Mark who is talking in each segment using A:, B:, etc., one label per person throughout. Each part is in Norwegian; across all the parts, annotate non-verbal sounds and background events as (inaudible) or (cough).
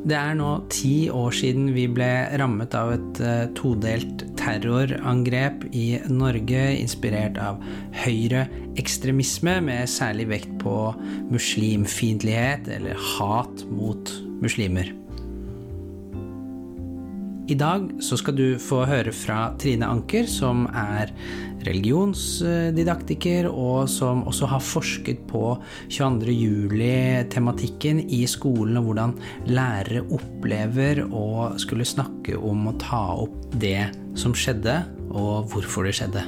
A: Det er nå ti år siden vi ble rammet av et uh, todelt terrorangrep i Norge, inspirert av høyreekstremisme, med særlig vekt på muslimfiendtlighet eller hat mot muslimer. I dag så skal du få høre fra Trine Anker, som er religionsdidaktiker, og som også har forsket på 22. juli-tematikken i skolen, og hvordan lærere opplever å skulle snakke om å ta opp det som skjedde, og hvorfor det skjedde.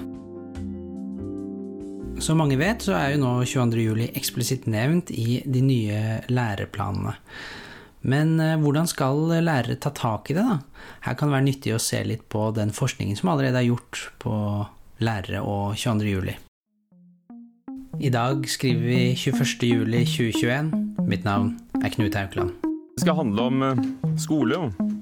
A: Som mange vet, så er jo nå 22. juli eksplisitt nevnt i de nye læreplanene. Men eh, hvordan skal lærere ta tak i det, da? Her kan det være nyttig å se litt på den forskningen som allerede er gjort på lærere og 22. juli. I dag skriver vi 21. juli 2021. Mitt navn er Knut Haukeland.
B: Det skal handle om skole. skole,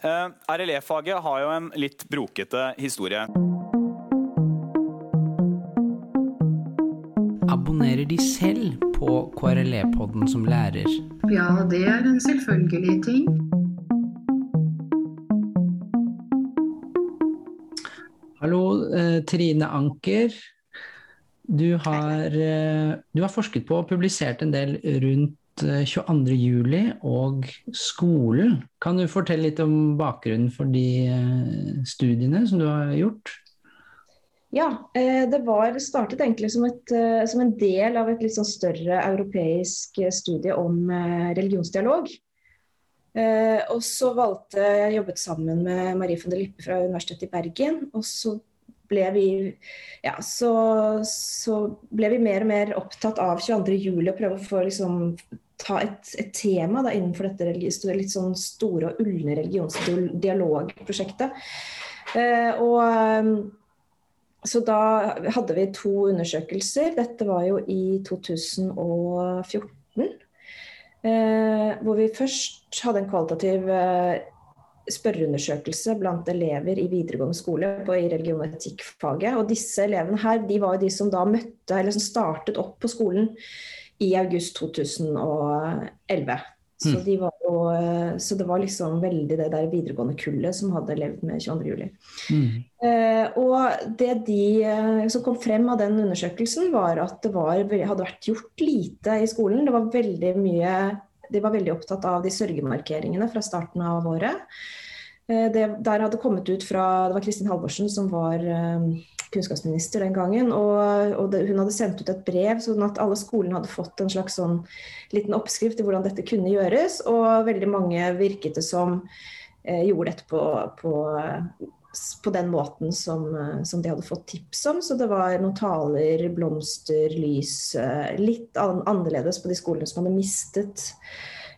C: Uh, RLE-faget har jo en litt brokete historie.
A: Abonnerer de selv på KRLE-podden som lærer?
D: Ja, det er en selvfølgelig ting.
A: Hallo, eh, Trine Anker. Du har, eh, du har, forsket på og publisert en del rundt 22.07 eh, og skolen. Kan du fortelle litt om bakgrunnen for de eh, studiene som du har gjort?
E: Ja, det var startet egentlig som, et, som en del av et litt sånn større europeisk studie om religionsdialog. Og så valgte jeg jobbet sammen med Marie von der Lippe fra Universitetet i Bergen. Og så ble vi, ja, så, så ble vi mer og mer opptatt av 22. juli og prøve å få liksom, ta et, et tema da, innenfor dette litt sånn store og ulne religionsdialogprosjektet. Eh, og eh, så da hadde vi to undersøkelser. Dette var jo i 2014. Eh, hvor vi først hadde en kvalitativ eh, spørreundersøkelse blant elever i videregående skole på, i religion- og etikkfaget. Og disse elevene her, de var jo de som da møtte, eller som startet opp på skolen i august 2011. Så, hmm. de jo, så, det var liksom veldig det der videregående kullet som hadde levd med 22.07. Mm. Eh, og det de eh, som kom frem av den undersøkelsen, var at det var, hadde vært gjort lite i skolen. Det var veldig mye de var veldig opptatt av de sørgemarkeringene fra starten av året. Eh, det der hadde kommet ut fra Det var Kristin Halvorsen som var eh, kunnskapsminister den gangen. Og, og det, hun hadde sendt ut et brev sånn at alle skolene hadde fått en slags sånn liten oppskrift i hvordan dette kunne gjøres. Og veldig mange virket det som eh, gjorde dette på, på på den måten som, eh, som, de hadde fått tips om. Så det var noen taler, blomster, lys. Eh, litt annerledes på de skolene som hadde mistet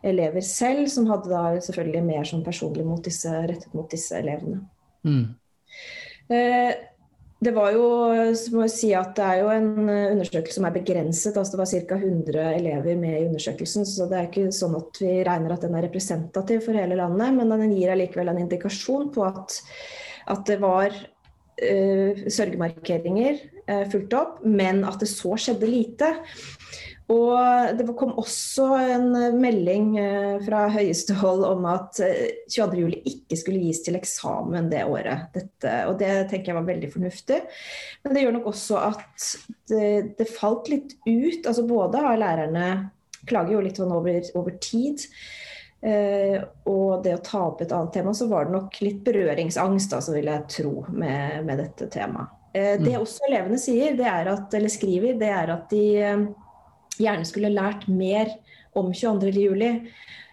E: elever selv, som hadde da selvfølgelig mer sånn personlig mot disse, rettet mot disse elevene. Mm. Eh, det var jo, må jeg si at det er jo en undersøkelse som er begrenset. altså Det var ca. 100 elever med i undersøkelsen. Så det er ikke sånn at vi regner at den er representativ for hele landet. Men den gir allikevel en indikasjon på at at det var uh, sørgemarkeringer uh, fulgt opp, men at det så skjedde lite. Og det kom også en melding uh, fra høyeste hold om at 22.07 ikke skulle gis til eksamen det året. Dette, og det tenker jeg var veldig fornuftig. Men det gjør nok også at det, det falt litt ut. altså Både har lærerne klager jo litt sånn over, over tid. Uh, og det å ta opp et annet tema, så var det nok litt berøringsangst, altså, vil jeg tro, med, med dette temaet. Eh, det mm. også elevene sier, det er at, eller skriver, det er at de eh, gjerne skulle lært mer om 22.07.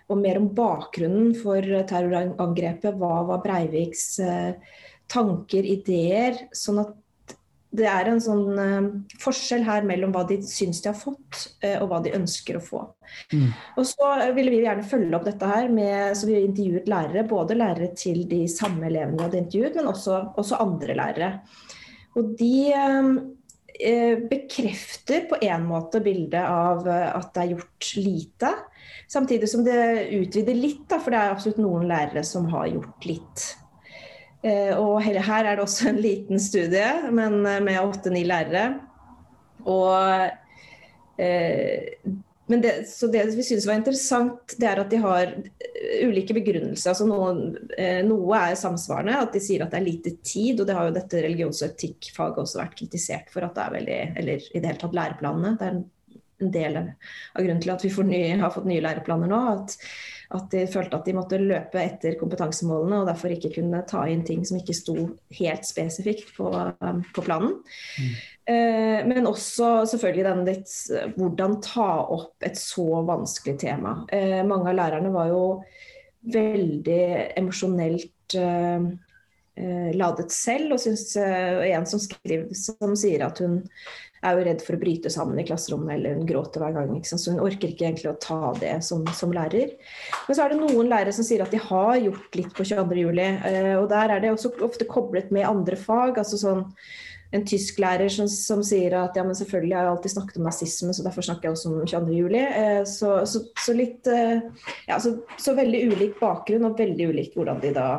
E: Og mer om bakgrunnen for terrorangrepet. Hva var Breiviks eh, tanker, ideer? Sånn at det er en sånn uh, forskjell her mellom hva de syns de har fått, uh, og hva de ønsker å få. Mm. Og så ville vi gjerne følge opp dette her med Så vi intervjuet lærere, både lærere til de samme elevene vi hadde intervjuet, men også, også andre lærere. Og de uh, bekrefter på en måte bildet av at det er gjort lite. Samtidig som det utvider litt, da, for det er absolutt noen lærere som har gjort litt. Eh, og her er det også en liten studie, men eh, med åtte-ni lærere. Og, eh, men det, det vi syns var interessant, det er at de har ulike begrunnelser. Altså noe, noe, er samsvarende, at de sier at det er lite tid. Og det har jo dette religions- og etikkfaget også vært kritisert for at det er veldig Eller i det hele tatt læreplanene. Det er en del av grunnen til at vi ny, har fått nye læreplaner nå. at at de følte at de måtte løpe etter kompetansemålene og derfor ikke kunne ta inn ting som ikke sto helt spesifikt på, um, på planen. Mm. Eh, men også selvfølgelig den litt hvordan ta opp et så vanskelig tema. Eh, mange av lærerne var jo veldig emosjonelt eh, eh ladet selv, og synes, og en som skriver som sier at hun er jo redd for å bryte sammen i klasserommet eller hun gråter hver gang. Så hun orker ikke egentlig å ta det som, som, lærer. Men så er det noen lærere som sier at de har gjort litt på 22.07. juli. og der er det også ofte koblet med andre fag. altså sånn en tysklærer som, som sier at ja, men selvfølgelig har jeg alltid snakket om nazisme, så derfor snakker jeg også om 22.07. Eh, så, så, så, litt eh, ja, så, så veldig ulik bakgrunn og veldig ulikt hvordan de da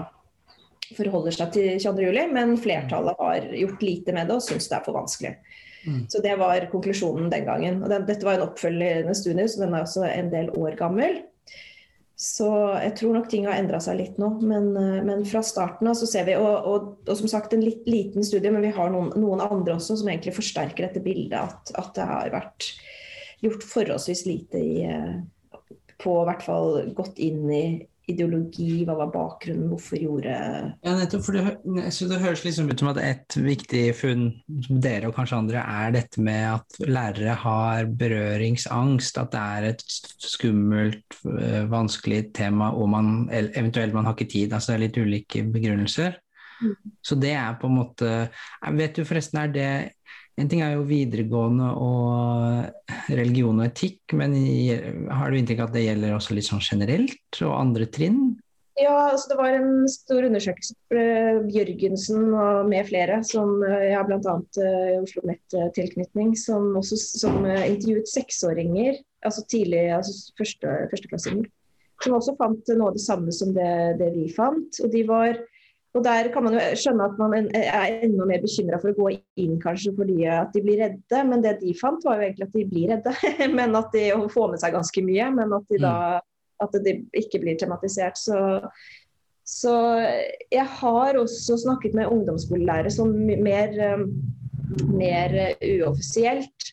E: forholder seg til 22.07. Men flertallet har gjort lite med det og syns det er for vanskelig. Mm. Så det var konklusjonen den gangen. Og den, dette var en oppfølgende studie, så den er også en del år gammel. Så jeg tror nok ting har endra seg litt nå. Men, eh, men, fra starten av så ser vi, og, og, og, som sagt en litt liten studie, men vi har noen, noen andre også som egentlig forsterker dette bildet. At, at, det har vært gjort forholdsvis lite i, eh, på hvert fall gått inn i, ideologi, hva var bakgrunnen, hvorfor gjorde
A: Ja, nettopp, for det, så det høres liksom ut som at et viktig funn som dere og kanskje andre er dette med at lærere har berøringsangst, at det er et skummelt, eh, vanskelig tema, og man eventuelt man har ikke tid. Altså det er litt ulike begrunnelser. Mm. Så det er på en måte Vet du forresten, er det en ting er jo videregående og religion og etikk, men har du inntrykk av at det gjelder også litt sånn generelt, og andre trinn?
E: Ja, altså det var en stor undersøkelse for Bjørgensen og med flere, som jeg har bl.a. Uh, Oslo Nett-tilknytning, som også som uh, intervjuet seksåringer, altså tidlig, altså første, førsteklassinger. Som også fant noe av det samme som det, det vi fant. Og de var og Der kan man jo skjønne at man er enda mer bekymra for å gå inn kanskje fordi at de blir redde. Men det de fant var jo egentlig at de blir redde. (laughs) men at de får med seg ganske mye. Men at de da mm. at det ikke blir tematisert. Så, så jeg har også snakket med ungdomsskolelærere som mer, mer uoffisielt.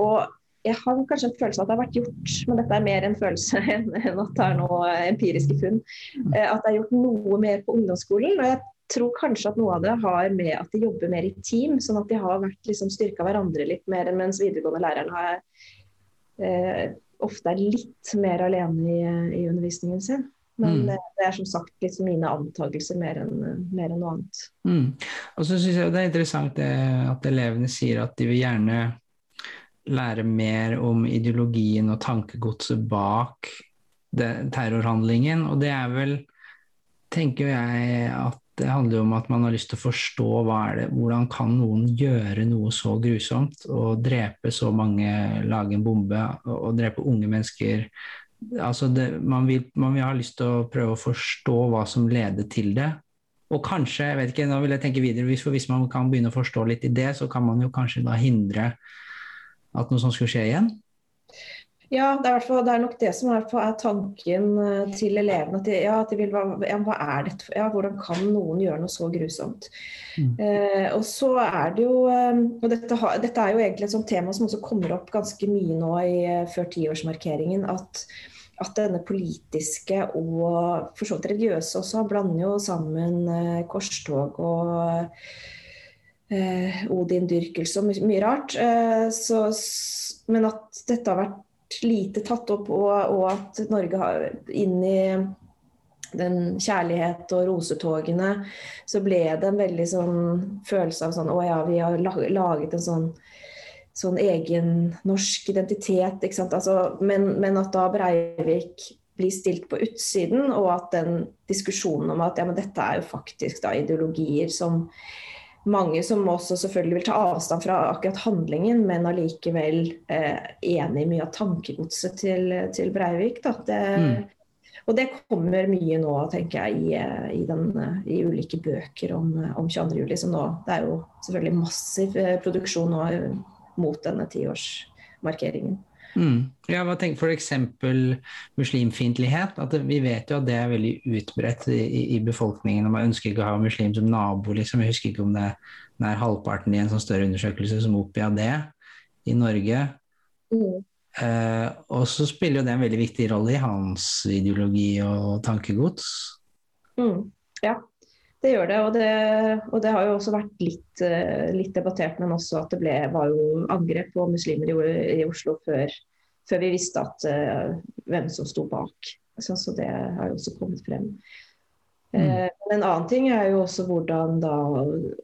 E: Og jeg har kanskje en følelse av at det har vært gjort, men dette er mer en følelse (laughs) enn at det er noe empiriske funn. Eh, at det er gjort noe mer på ungdomsskolen. og jeg tror kanskje at noe av det har med at de jobber mer i team, sånn at de har vært liksom styrka hverandre litt mer, enn mens videregående læreren har, eh, ofte er litt mer alene i, i undervisningen sin. Men mm. det er som sagt liksom mine antakelser mer enn, mer enn noe annet.
A: Mm. Og så syns jeg det er interessant det, at elevene sier at de vil gjerne lære mer om ideologien og tankegodset bak det, terrorhandlingen. Og det er vel, tenker jeg, at det handler om at man har lyst til å forstå det, hvordan kan noen gjøre noe så grusomt og drepe så mange, lage en bombe og drepe unge mennesker. Altså det, man, vil, man vil ha lyst til å prøve å forstå hva som leder til det. Og kanskje, jeg vet ikke, nå vil jeg tenke videre, hvis, hvis man kan begynne å forstå litt i det, så kan man jo kanskje da hindre at noe sånt skulle skje igjen?
E: Ja, det er, fall, det er, nok det som er, er tanken eh, til elevene. At de, ja, at de vil, ja, hva er dette? Ja, hvordan kan noen gjøre noe så grusomt? Mm. Eh, og så er det jo eh, og dette, dette, er jo egentlig et sånt tema som også kommer opp ganske mye nå i, eh, før tiårsmarkeringen. At, at denne politiske og for så vidt religiøse også blander jo sammen eh, korstog og eh, Odin-dyrkelse og mye, rart. Eh, så, men at dette har vært lite tatt opp, og, og at Norge har inn i den kjærlighet og rosetogene, så ble det en veldig sånn følelse av sånn Å ja, vi har laget en sånn, sånn egen norsk identitet. Ikke sant? Altså, men, men, at da Breivik blir stilt på utsiden, og at den diskusjonen om at ja, men dette er jo faktisk da ideologier som mange som også selvfølgelig vil ta avstand fra akkurat handlingen, men allikevel eh, enig i mye av tankegodset til, til Breivik. Det, mm. Og det kommer mye nå, tenker jeg, i, i, den, i ulike bøker om, om 22.07. Som nå, det er jo selvfølgelig massiv eh, produksjon nå eh, mot denne tiårsmarkeringen.
A: Mm. Ja, hva tenker f.eks. muslimfiendtlighet? Vi vet jo at det er veldig utbredt i, i, befolkningen. og Man ønsker ikke å ha muslim som nabo. Liksom. Jeg husker ikke om det er halvparten i en sånn større undersøkelse som oppga det i Norge. Mm. Eh, og så spiller jo det en veldig viktig rolle i hans ideologi og tankegods.
E: Mm, ja, det gjør det. Og, det. og det, har jo også vært litt, eh, litt debattert, men også at det ble, var jo angrep på muslimer i, i Oslo før, før, vi visste at, uh, hvem som sto bak. Så, så, det har jo også kommet frem. Mm. Eh, en annen ting er jo også hvordan da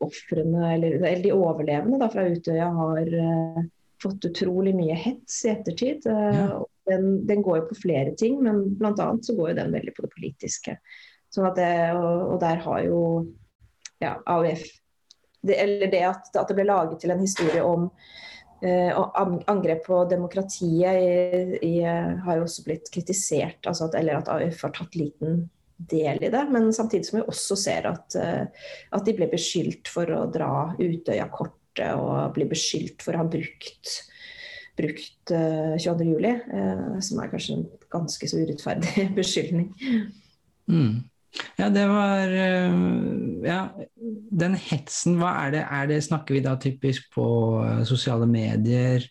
E: ofrene, eller, eller, de overlevende da, fra Utøya, har uh, fått utrolig mye hets i ettertid. Ja. Den, den, går jo på flere ting, men bl.a. så går jo den veldig på det politiske. Sånn det, og, og, der har jo ja, AUF det, Eller det at, at, det ble laget til en historie om eh, angrep på demokratiet, i, i, har jo også blitt kritisert. Altså at, eller at AUF har tatt liten del i det. Men samtidig som vi også ser at, uh, at de ble beskyldt for å dra Utøya-kortet og bli beskyldt for å ha brukt, brukt uh, 22.07., uh, som er kanskje en ganske så urettferdig (laughs) beskyldning.
A: Mm. Ja, det var eh, Ja, den hetsen, hva er det? Er det snakker vi da typisk på eh, sosiale medier?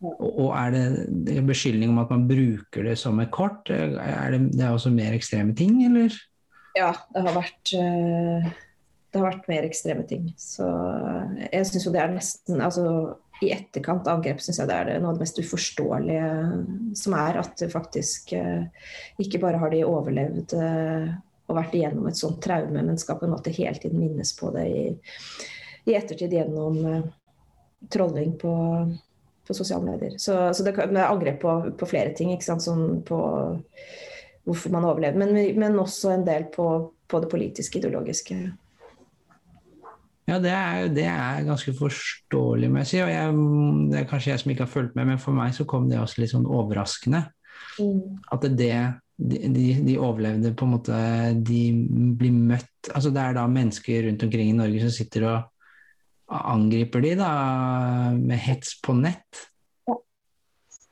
A: Og er det beskyldning om at man bruker det som et kort? Er det, det er også mer ekstreme ting, eller?
E: Ja, det har vært eh, det har vært mer ekstreme ting. Så jeg syns jo det er nesten Altså i etterkant av angrep syns jeg det er noe av det mest uforståelige som er. At faktisk ikke bare har de overlevd og vært igjennom et sånt traume, men skal på en måte hele tiden minnes på det i, i ettertid gjennom uh, trolling på, på, sosiale medier. Så, så det er angrep på, på, flere ting, ikke sant? Sånn på hvorfor man overlever, men, men også en del på, på, det politiske, ideologiske.
A: Ja, det er, det er ganske forståelig, må jeg si. Og jeg, det er kanskje jeg som ikke har fulgt med, men for meg så kom det også litt sånn overraskende. Mm. At det de, de, overlevde på en måte De blir møtt Altså det er da mennesker rundt omkring i Norge som sitter og angriper de da med hets på nett.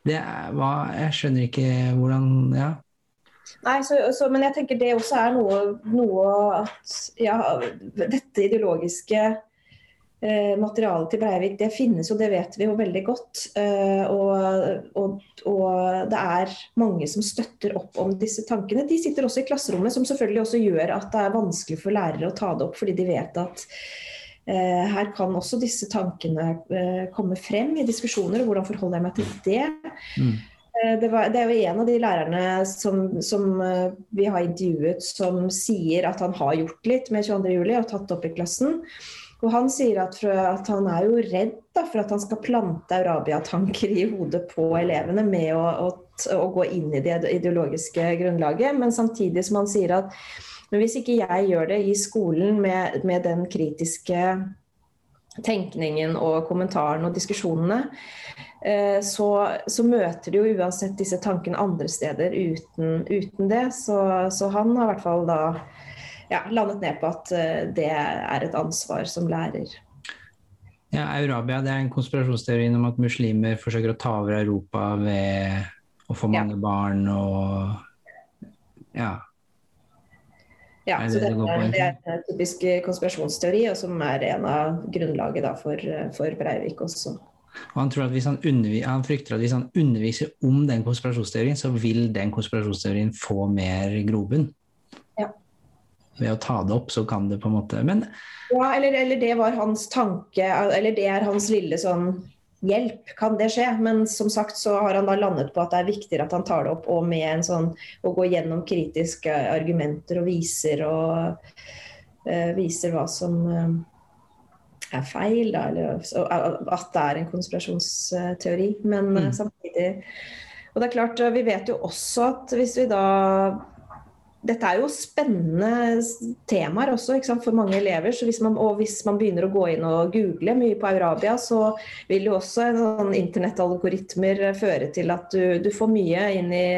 A: Det er hva Jeg skjønner ikke hvordan Ja.
E: Nei, så, så, men jeg tenker det også er noe, noe at ja, dette ideologiske materialet til Breivik det finnes jo, det vet vi jo veldig godt. Eh, og, og, og, det er mange som støtter opp om disse tankene. De sitter også i klasserommet, som selvfølgelig også gjør at det er vanskelig for lærere å ta det opp, fordi de vet at eh, her kan også disse tankene eh, komme frem i diskusjoner. og Hvordan forholder jeg meg til det? Mm. Eh, det, var, det, er jo en av de lærerne som, som eh, vi har intervjuet, som sier at han har gjort litt med 22.07. og tatt opp i klassen. Og Han sier at, at han er jo redd da, for at han skal plante Arabia-tanker i hodet på elevene med å, å, å, gå inn i det ideologiske grunnlaget, men samtidig som han sier at hvis ikke jeg gjør det i skolen med, med den kritiske tenkningen og kommentaren og diskusjonene, eh, så, så, møter de jo uansett disse tankene andre steder uten, uten det. Så, så, han har i hvert fall da ja, landet ned på at eh, det er et ansvar som lærer.
A: Ja, Eurabia det er en konspirasjonsteori om at muslimer forsøker å ta over Europa ved å få mange ja. barn og ja.
E: Ja, det så det, det, er, det, er en typisk konspirasjonsteori, og som er en av grunnlaget da, for, for, Breivik også.
A: Og han, tror at hvis han, han, frykter at hvis han underviser om den konspirasjonsteorien, så vil den konspirasjonsteorien få mer grobunn ved å ta det opp, så kan det på en måte Men
E: Ja, eller, eller det var hans tanke, eller det er hans lille sånn hjelp, kan det skje? Men som sagt så har han da landet på at det er viktigere at han tar det opp og med en sånn å gå gjennom kritiske argumenter og viser og uh, viser hva som uh, er feil, da, eller at det er en konspirasjonsteori. Men mm. samtidig Og det er klart, vi vet jo også at hvis vi da dette er jo spennende temaer også for mange elever. så hvis man, og hvis man begynner å gå inn og google mye på Aurabia, så vil jo også sånn internettalgoritmer føre til at du, du får mye inn i,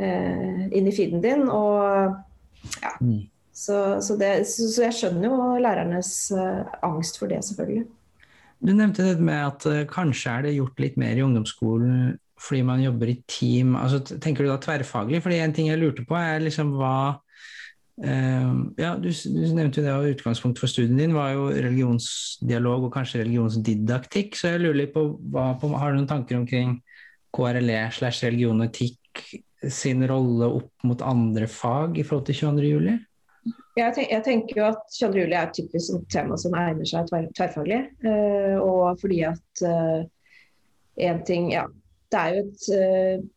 E: eh, inn i feeden din. Og ja. Mm. Så, så, det, så, så, jeg skjønner jo lærernes eh, angst for det, selvfølgelig.
A: Du nevnte det med at uh, kanskje er det gjort litt mer i ungdomsskolen fordi man jobber i team. Altså, tenker du da tverrfaglig? Fordi en ting jeg lurte på, er liksom hva uh, ja, du, du, nevnte jo det, og utgangspunktet for studien din var jo religionsdialog og kanskje religionsdidaktikk. Så jeg lurer litt på, hva, på Har du noen tanker omkring KRLE slash religion og etikk sin rolle opp mot andre fag i forhold til 22. juli?
E: Jeg, tenk, jeg, tenker jo at 22. juli er et typisk tema som egner seg tverrfaglig. Uh, og fordi at én uh, ting Ja, det er jo et uh,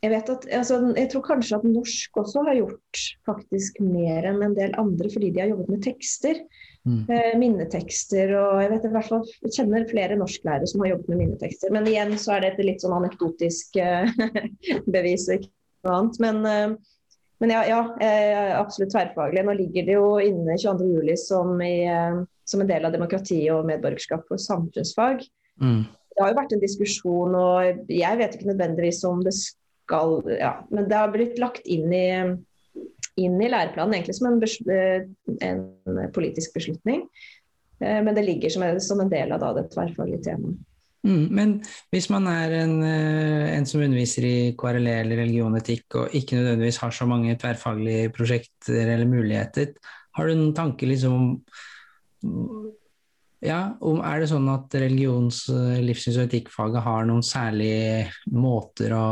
E: jeg vet at, altså, jeg tror kanskje at norsk også har gjort faktisk mer enn en del andre, fordi de har jobbet med tekster. Mm. Eh, minnetekster. og Jeg vet i hvert fall, jeg kjenner flere norsklærere som har jobbet med minnetekster. Men igjen så er det et litt sånn anekdotisk eh, (laughs) bevis ikke noe annet. Men, eh, men ja, ja, eh, absolutt tverrfaglig. Nå ligger det jo inne 22.07 som, eh, som en del av demokrati og medborgerskap for samfunnsfag. Mm. Det har jo vært en diskusjon, og jeg vet ikke nødvendigvis om det skal ja, Men det har blitt lagt inn i, inn i læreplanen egentlig som en, eh, en politisk beslutning. Eh, men det ligger som en, som en del av da, det tverrfaglige temaet.
A: Mm, men hvis man er en, eh, en, som underviser i KRLE eller religion og etikk, og ikke nødvendigvis har så mange tverrfaglige prosjekter eller muligheter, har du noen tanker liksom om ja, Er det sånn at religions-, livssyns- og etikkfaget har noen særlige måter å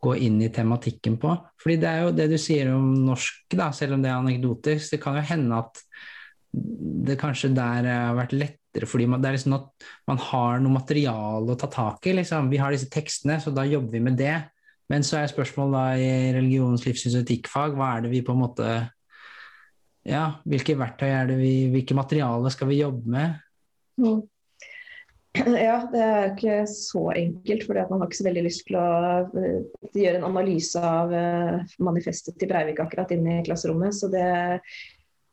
A: gå inn i tematikken på? Fordi det er jo det du sier om norsk, da, selv om det er anekdotisk. Det kan jo hende at det kanskje der har vært lettere fordi man, det er liksom at man har noe materiale å ta tak i. Liksom. Vi har disse tekstene, så da jobber vi med det. Men så er spørsmålet da i religions-, livssyns- og etikkfag, hva er det vi på en måte ja, hvilke verktøy er det vi Hvilke materialer skal vi jobbe med? Mm.
E: Ja, det er ikke så enkelt. For man har ikke så veldig lyst til å uh, gjøre en analyse av uh, manifestet til Breivik akkurat inne i klasserommet. Så, det,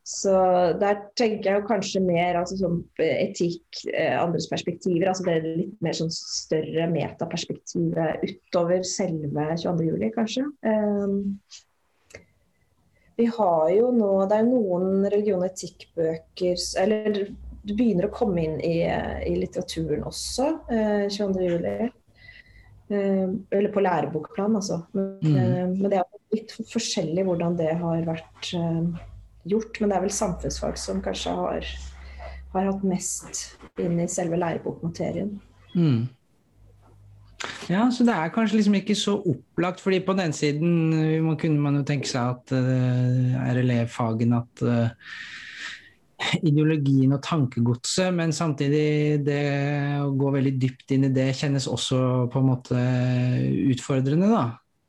E: så der tenker jeg kanskje mer altså, sånn etikk, uh, andres perspektiver. altså Det litt mer sånn større metaperspektivet utover selve 22.07, kanskje. Um, vi har jo nå Det er noen religion- og etikkbøker Eller det begynner å komme inn i, i litteraturen også. Eh, 22.07. Eh, eller på lærebokplan, altså. Men, mm. eh, men, det er litt forskjellig hvordan det har vært eh, gjort. Men det er vel samfunnsfag som kanskje har, har hatt mest inn i selve lærebokmaterien. Mm.
A: Ja, så det er kanskje liksom ikke så opplagt, fordi på den siden man kunne man jo tenke seg at uh, er elevfagene at uh, ideologien og tankegodset, men samtidig det å gå veldig dypt inn i det kjennes også på en måte utfordrende, da.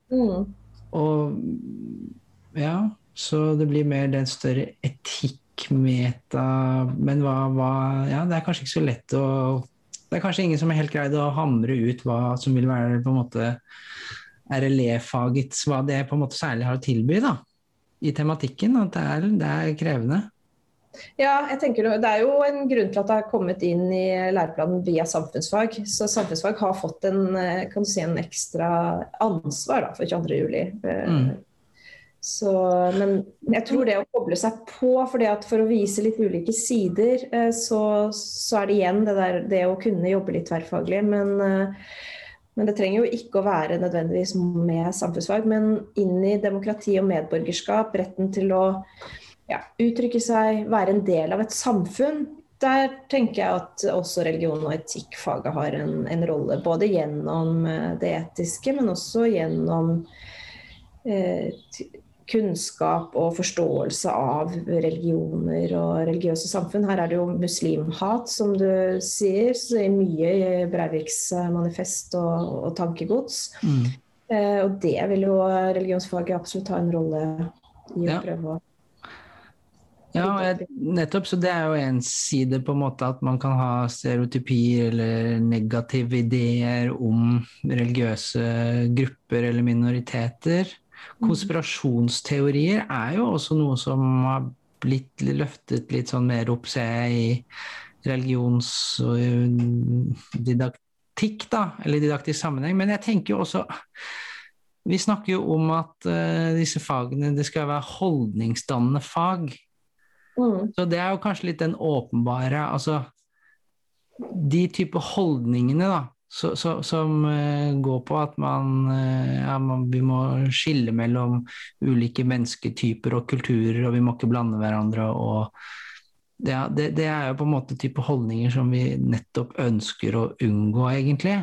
A: Mm. Og ja, så det blir mer den større etikkmeta Men hva, hva Ja, det er kanskje ikke så lett å det er kanskje ingen som har helt greid å hamre ut hva som vil være på en måte RLE-fagets Hva det på en måte særlig har å tilby da, i tematikken. At det er, det er krevende.
E: Ja, jeg tenker Det er jo en grunn til at det har kommet inn i læreplanen via samfunnsfag. Så samfunnsfag har fått en, kan du si, en ekstra ansvar da, for 22.07. Mm. Så, men jeg tror det å koble seg på, for for å vise litt ulike sider, eh, så, så er det igjen det, der, det å kunne jobbe litt tverrfaglig. Men, eh, men, det trenger jo ikke å være nødvendigvis med samfunnsfag, men inn i demokrati og medborgerskap, retten til å ja, uttrykke seg, være en del av et samfunn. Der tenker jeg at også religion- og etikkfaget har en, en rolle. Både gjennom eh, det etiske, men også gjennom eh, kunnskap og forståelse av religioner og religiøse samfunn. Her er det jo muslimhat, som du sier, så er mye i Breiviks manifest og, og tankegods. Mm. Eh, og det vil jo religionsfaget absolutt ha en rolle i å ja. prøve å
A: ja, nettopp. Så det er jo en side på en måte at man kan ha stereotypier eller negative ideer om religiøse grupper eller minoriteter. Mm. Konspirasjonsteorier er jo også noe som har blitt løftet litt sånn mer opp, ser jeg, i religionsdidaktikk, da, eller didaktisk sammenheng. Men jeg tenker jo også Vi snakker jo om at uh, disse fagene det skal være holdningsdannende fag. Mm. Så det er jo kanskje litt den åpenbare Altså de type holdningene, da så, så, som uh, går på at man, uh, ja, man, Vi må skille mellom ulike mennesketyper og kulturer, og vi må ikke blande hverandre. og det, det, det, er jo på en måte type holdninger som vi nettopp ønsker å unngå, egentlig.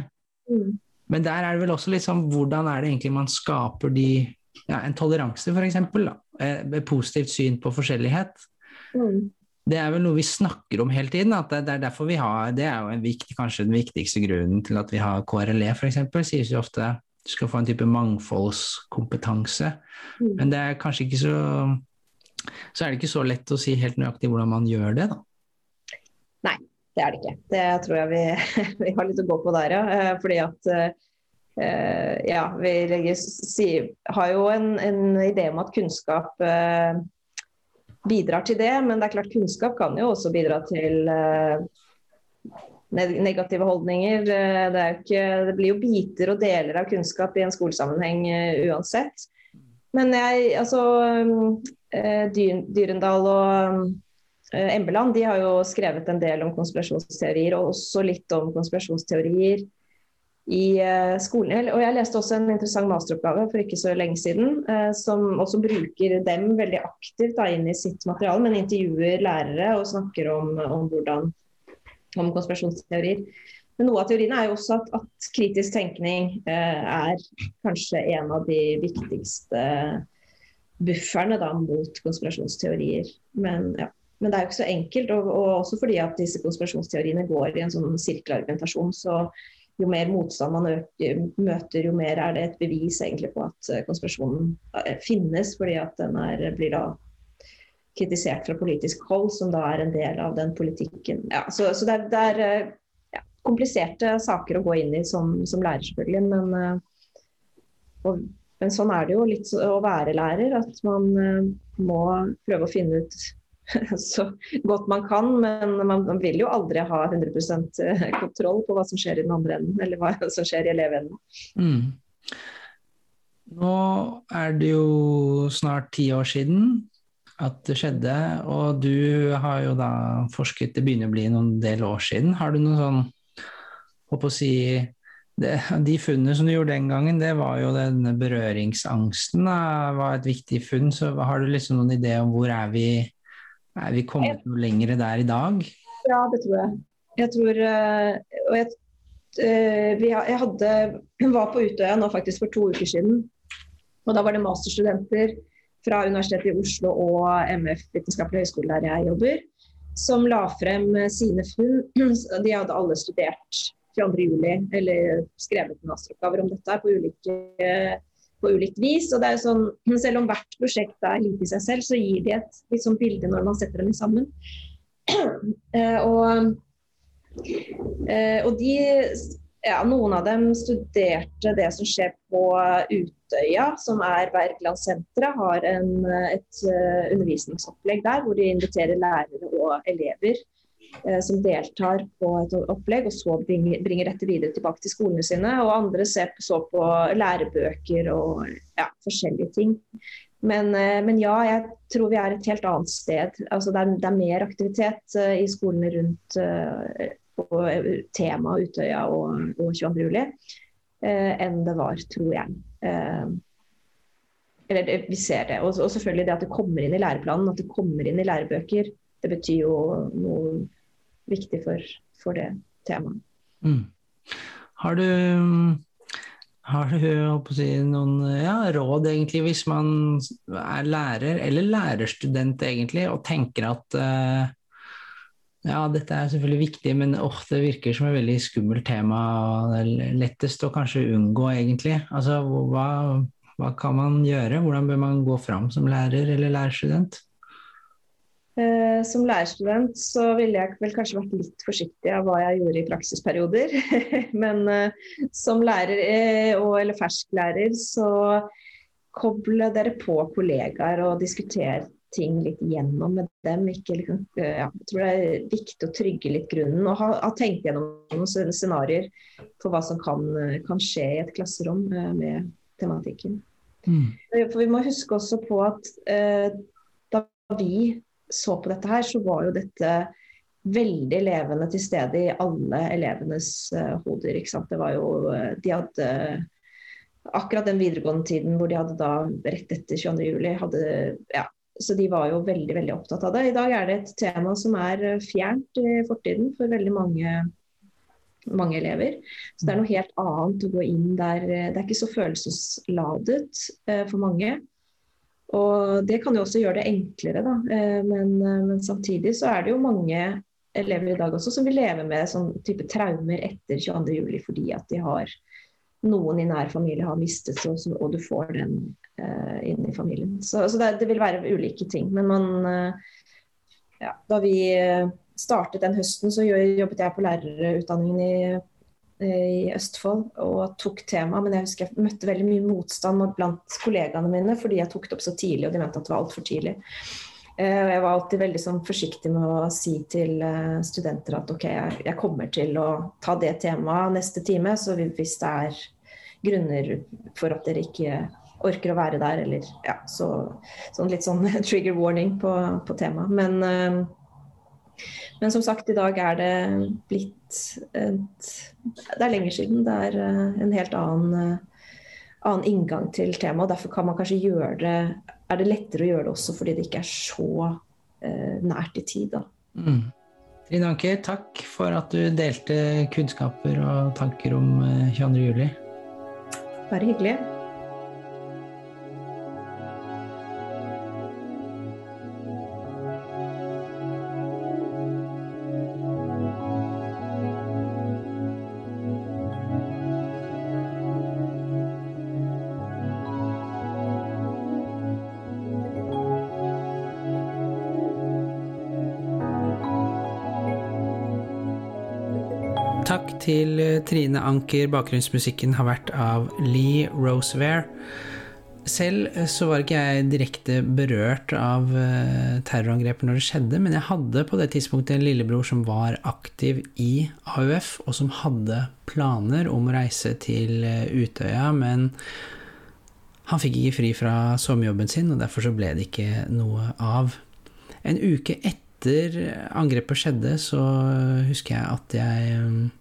A: Mm. Men der er det vel også litt sånn hvordan er det egentlig man skaper de ja, En toleranse, f.eks. Et positivt syn på forskjellighet. Mm det er vel noe vi snakker om hele tiden. at Det er derfor vi har, det er jo viktig, kanskje den viktigste grunnen til at vi har KRLE f.eks. Sies jo ofte du skal få en type mangfoldskompetanse. Mm. Men det er kanskje ikke så så er det ikke så lett å si helt nøyaktig hvordan man gjør det, da.
E: Nei, det er det ikke. Det tror jeg vi, (laughs) vi har litt å gå på der, ja. Eh, fordi at uh, ja, vi legger, si, har jo en, en, idé om at kunnskap uh, bidrar til det. Men det er klart kunnskap kan jo også bidra til uh, negative holdninger. Eh, det, ikke, det, blir jo biter og deler av kunnskap i en skolesammenheng uh, uansett. Men jeg, altså Dyrendal og Embeland de har jo skrevet en del om konspirasjonsteorier, og også litt om konspirasjonsteorier i eh, skolen. Og jeg leste også en interessant masteroppgave for ikke så lenge siden, eh, som også bruker dem veldig aktivt da, inn i sitt materiale, men intervjuer lærere og snakker om, om, hvordan, om konspirasjonsteorier. Men noe av teoriene er jo også at, at kritisk tenkning eh, er kanskje en av de viktigste bufferne da, mot konspirasjonsteorier. Men, ja. Men det er jo ikke så enkelt, og, og også fordi at disse konspirasjonsteoriene går i en sånn sirkelargumentasjon. så jo mer motstand man øker, møter, jo mer er det et bevis egentlig på at eh, konspirasjonen eh, finnes, fordi at den er, blir da kritisert fra politisk hold, som da er en del av den politikken. Ja, så, så det er, det er eh, ja, kompliserte saker å gå inn i som, som lærer, selvfølgelig. Men, og, men, sånn er det jo litt å være lærer, at man må prøve å finne ut (laughs) så godt man kan. Men man vil jo aldri ha 100 eh, kontroll på hva som skjer i den andre enden, eller hva (laughs) som skjer i elevenden. Mm.
A: Nå er det jo snart ti år siden at det skjedde, og du har jo da forsket Det begynner å bli noen del år siden. Har du noen sånn Håper å si det, De funnene som du gjorde den gangen, det var jo denne berøringsangsten var et viktig funn. Så har du liksom noen idé om hvor er vi er vi kommet noe lenger der i dag?
E: Ja, det tror jeg. Jeg tror eh, Og jeg, eh, jeg hadde, var på Utøya nå faktisk for to uker siden. Og da var det masterstudenter fra Universitetet i Oslo og MF Vitenskapelig høgskole der jeg jobber, som la frem sine funn. (clears throat) De hadde alle studert 22.07, eller skrevet masteroppgaver om dette på ulike på ulikt vis. og det er sånn, (clears throat) Selv om hvert prosjekt er lite i seg selv, så gir de et liksom, bilde når man setter dem sammen. Uh, (clears throat) og, uh, og de, ja, noen av dem studerte det som skjer på Utøya, som er Wergelandsenteret. Har en, et uh, undervisningsopplegg der hvor de inviterer lærere og elever Eh, som deltar på et opplegg, og så bringer, bringer, dette videre tilbake til skolene sine. Og andre ser, så på lærebøker og ja, forskjellige ting. Men, eh, men, ja, jeg tror vi er et helt annet sted. Altså, det, er, det er mer aktivitet uh, i skolene rundt uh, på temaet Utøya og, og 22.07. Uh, enn det var, tror jeg. eller det, vi ser det. Og, og, selvfølgelig det at det kommer inn i læreplanen, at det kommer inn i lærebøker. Det betyr jo noe viktig for, for det temaet. Mm.
A: Har du Har du si, noen ja, råd, egentlig, hvis man er lærer, eller lærerstudent, egentlig, og tenker at uh, ja, dette er selvfølgelig viktig, men oh, det virker som et veldig skummelt tema. det er Lettest å kanskje unngå, egentlig. Altså, hva, hva kan man gjøre? Hvordan bør man gå fram som lærer eller lærerstudent?
E: Eh, som lærerstudent så ville jeg vel kanskje vært litt forsiktig av hva jeg gjorde i praksisperioder. (laughs) Men eh, som lærer eh, og, eller fersklærer så koble dere på kollegaer og diskutere ting litt gjennom med dem. Ikke, liksom, ja, jeg tror det er viktig å trygge litt grunnen og ha, ha tenkt gjennom noen scenarioer for hva som kan, kan, skje i et klasserom med tematikken. Mm. For vi må huske også på at eh, da vi så på dette her, så var jo dette veldig levende til stede i alle elevenes uh, hoder. ikke sant? Det var jo, eh, De hadde akkurat den videregående tiden hvor de hadde da rett etter 22.07. hadde ja, så de var jo veldig veldig opptatt av det. I dag er det et tema som er eh, fjernt i fortiden for veldig mange, mange elever. Så det er noe helt annet å gå inn der. Det er ikke så følelsesladet uh, for mange. Og Det kan jo også gjøre det enklere, da. Eh, men, eh, men, samtidig så er det jo mange elever i dag også som vil leve med sånn type traumer etter 22.07. fordi at de har noen i nær familie har mistet seg, og du får den uh, inn i familien. Så, så det, det, vil være ulike ting. Men man uh, ja, Da vi startet den høsten, så jobbet jeg på lærerutdanningen i i Østfold og tok temaet, men jeg husker jeg møtte veldig mye motstand blant kollegaene mine fordi jeg tok det opp så tidlig, og de mente at det var altfor tidlig. Og jeg var alltid veldig sånn forsiktig med å si til eh, studenter at ok, jeg kommer til å ta det temaet neste time, så hvis det er grunner for at dere ikke orker å være der, eller ja, så sånn litt sånn (laughs) trigger warning på, på temaet. Men eh, men som sagt, i dag er det blitt et Det er lenger siden. Det er eh, en helt annen, eh, annen inngang til temaet. Derfor kan man kanskje gjøre det Er det lettere å gjøre det også fordi det ikke er så uh, nært i tid, da. Mm.
A: Trine Anker, takk for at du delte kunnskaper og tanker om 22.07.
E: Bare hyggelig.
A: Til eh, Trine Anker. Bakgrunnsmusikken har vært av Lee Rosevere. Selv eh, så var ikke jeg direkte berørt av eh, terrorangrepet når det skjedde, men jeg hadde på det tidspunktet en lillebror som var aktiv i AUF, og som hadde planer om å reise til Utøya, men han fikk ikke fri fra sommerjobben sin, og derfor så ble det ikke noe av. En uke etter angrepet skjedde, så husker jeg at jeg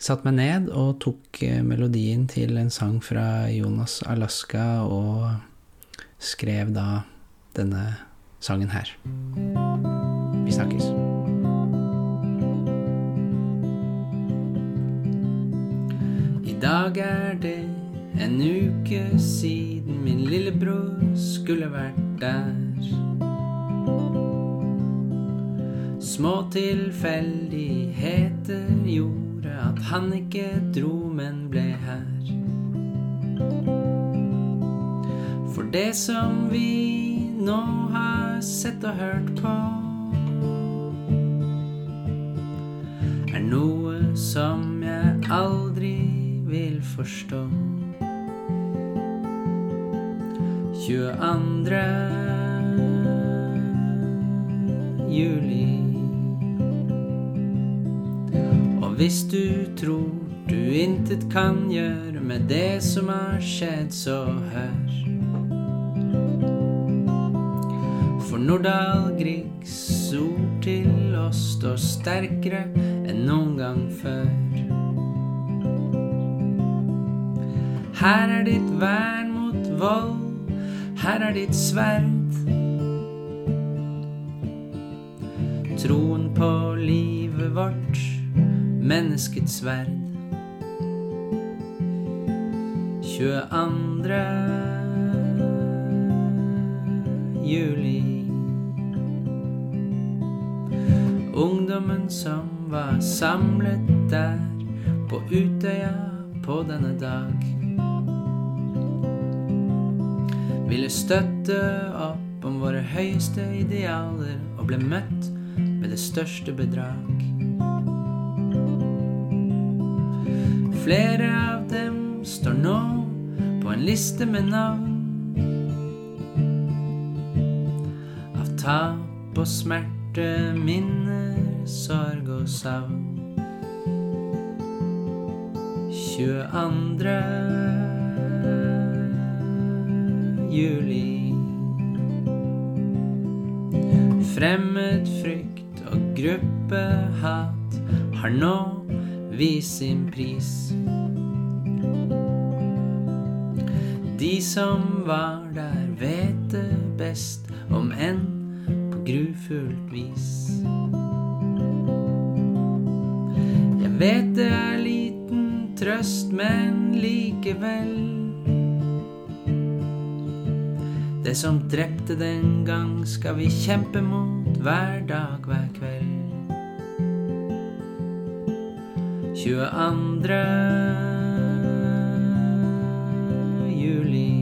A: Satt meg ned og tok eh, melodien til en sang fra Jonas Alaska og skrev da denne sangen her. Vi snakkes. I dag er det en uke siden min lillebror skulle vært der. Små tilfeldigheter gjorde at han ikke dro, men ble her. For det som vi nå har sett og hørt på, er noe som jeg aldri vil forstå. 22. juli. Hvis du tror du intet kan gjøre med det som har skjedd, så hør. For Nordahl Griegs ord til oss står sterkere enn noen gang før. Her er ditt vern mot vold, her er ditt sverd. Troen på livet vårt menneskets verd. 22. juli. Ungdommen som var samlet der på Utøya på denne dag. Ville støtte opp om våre høyeste idealer og ble møtt med det største bedrag. Flere av dem står nå på en liste med navn. Av tap og smerte, minner, sorg og savn. 22. juli. Fremmed frykt og gruppehat har nå vist sin pris. De som var der, vet det best, om enn på grufullt vis. Jeg vet det er liten trøst, men likevel. Det som drepte den gang, skal vi kjempe mot hver dag, hver kveld. 22. juli.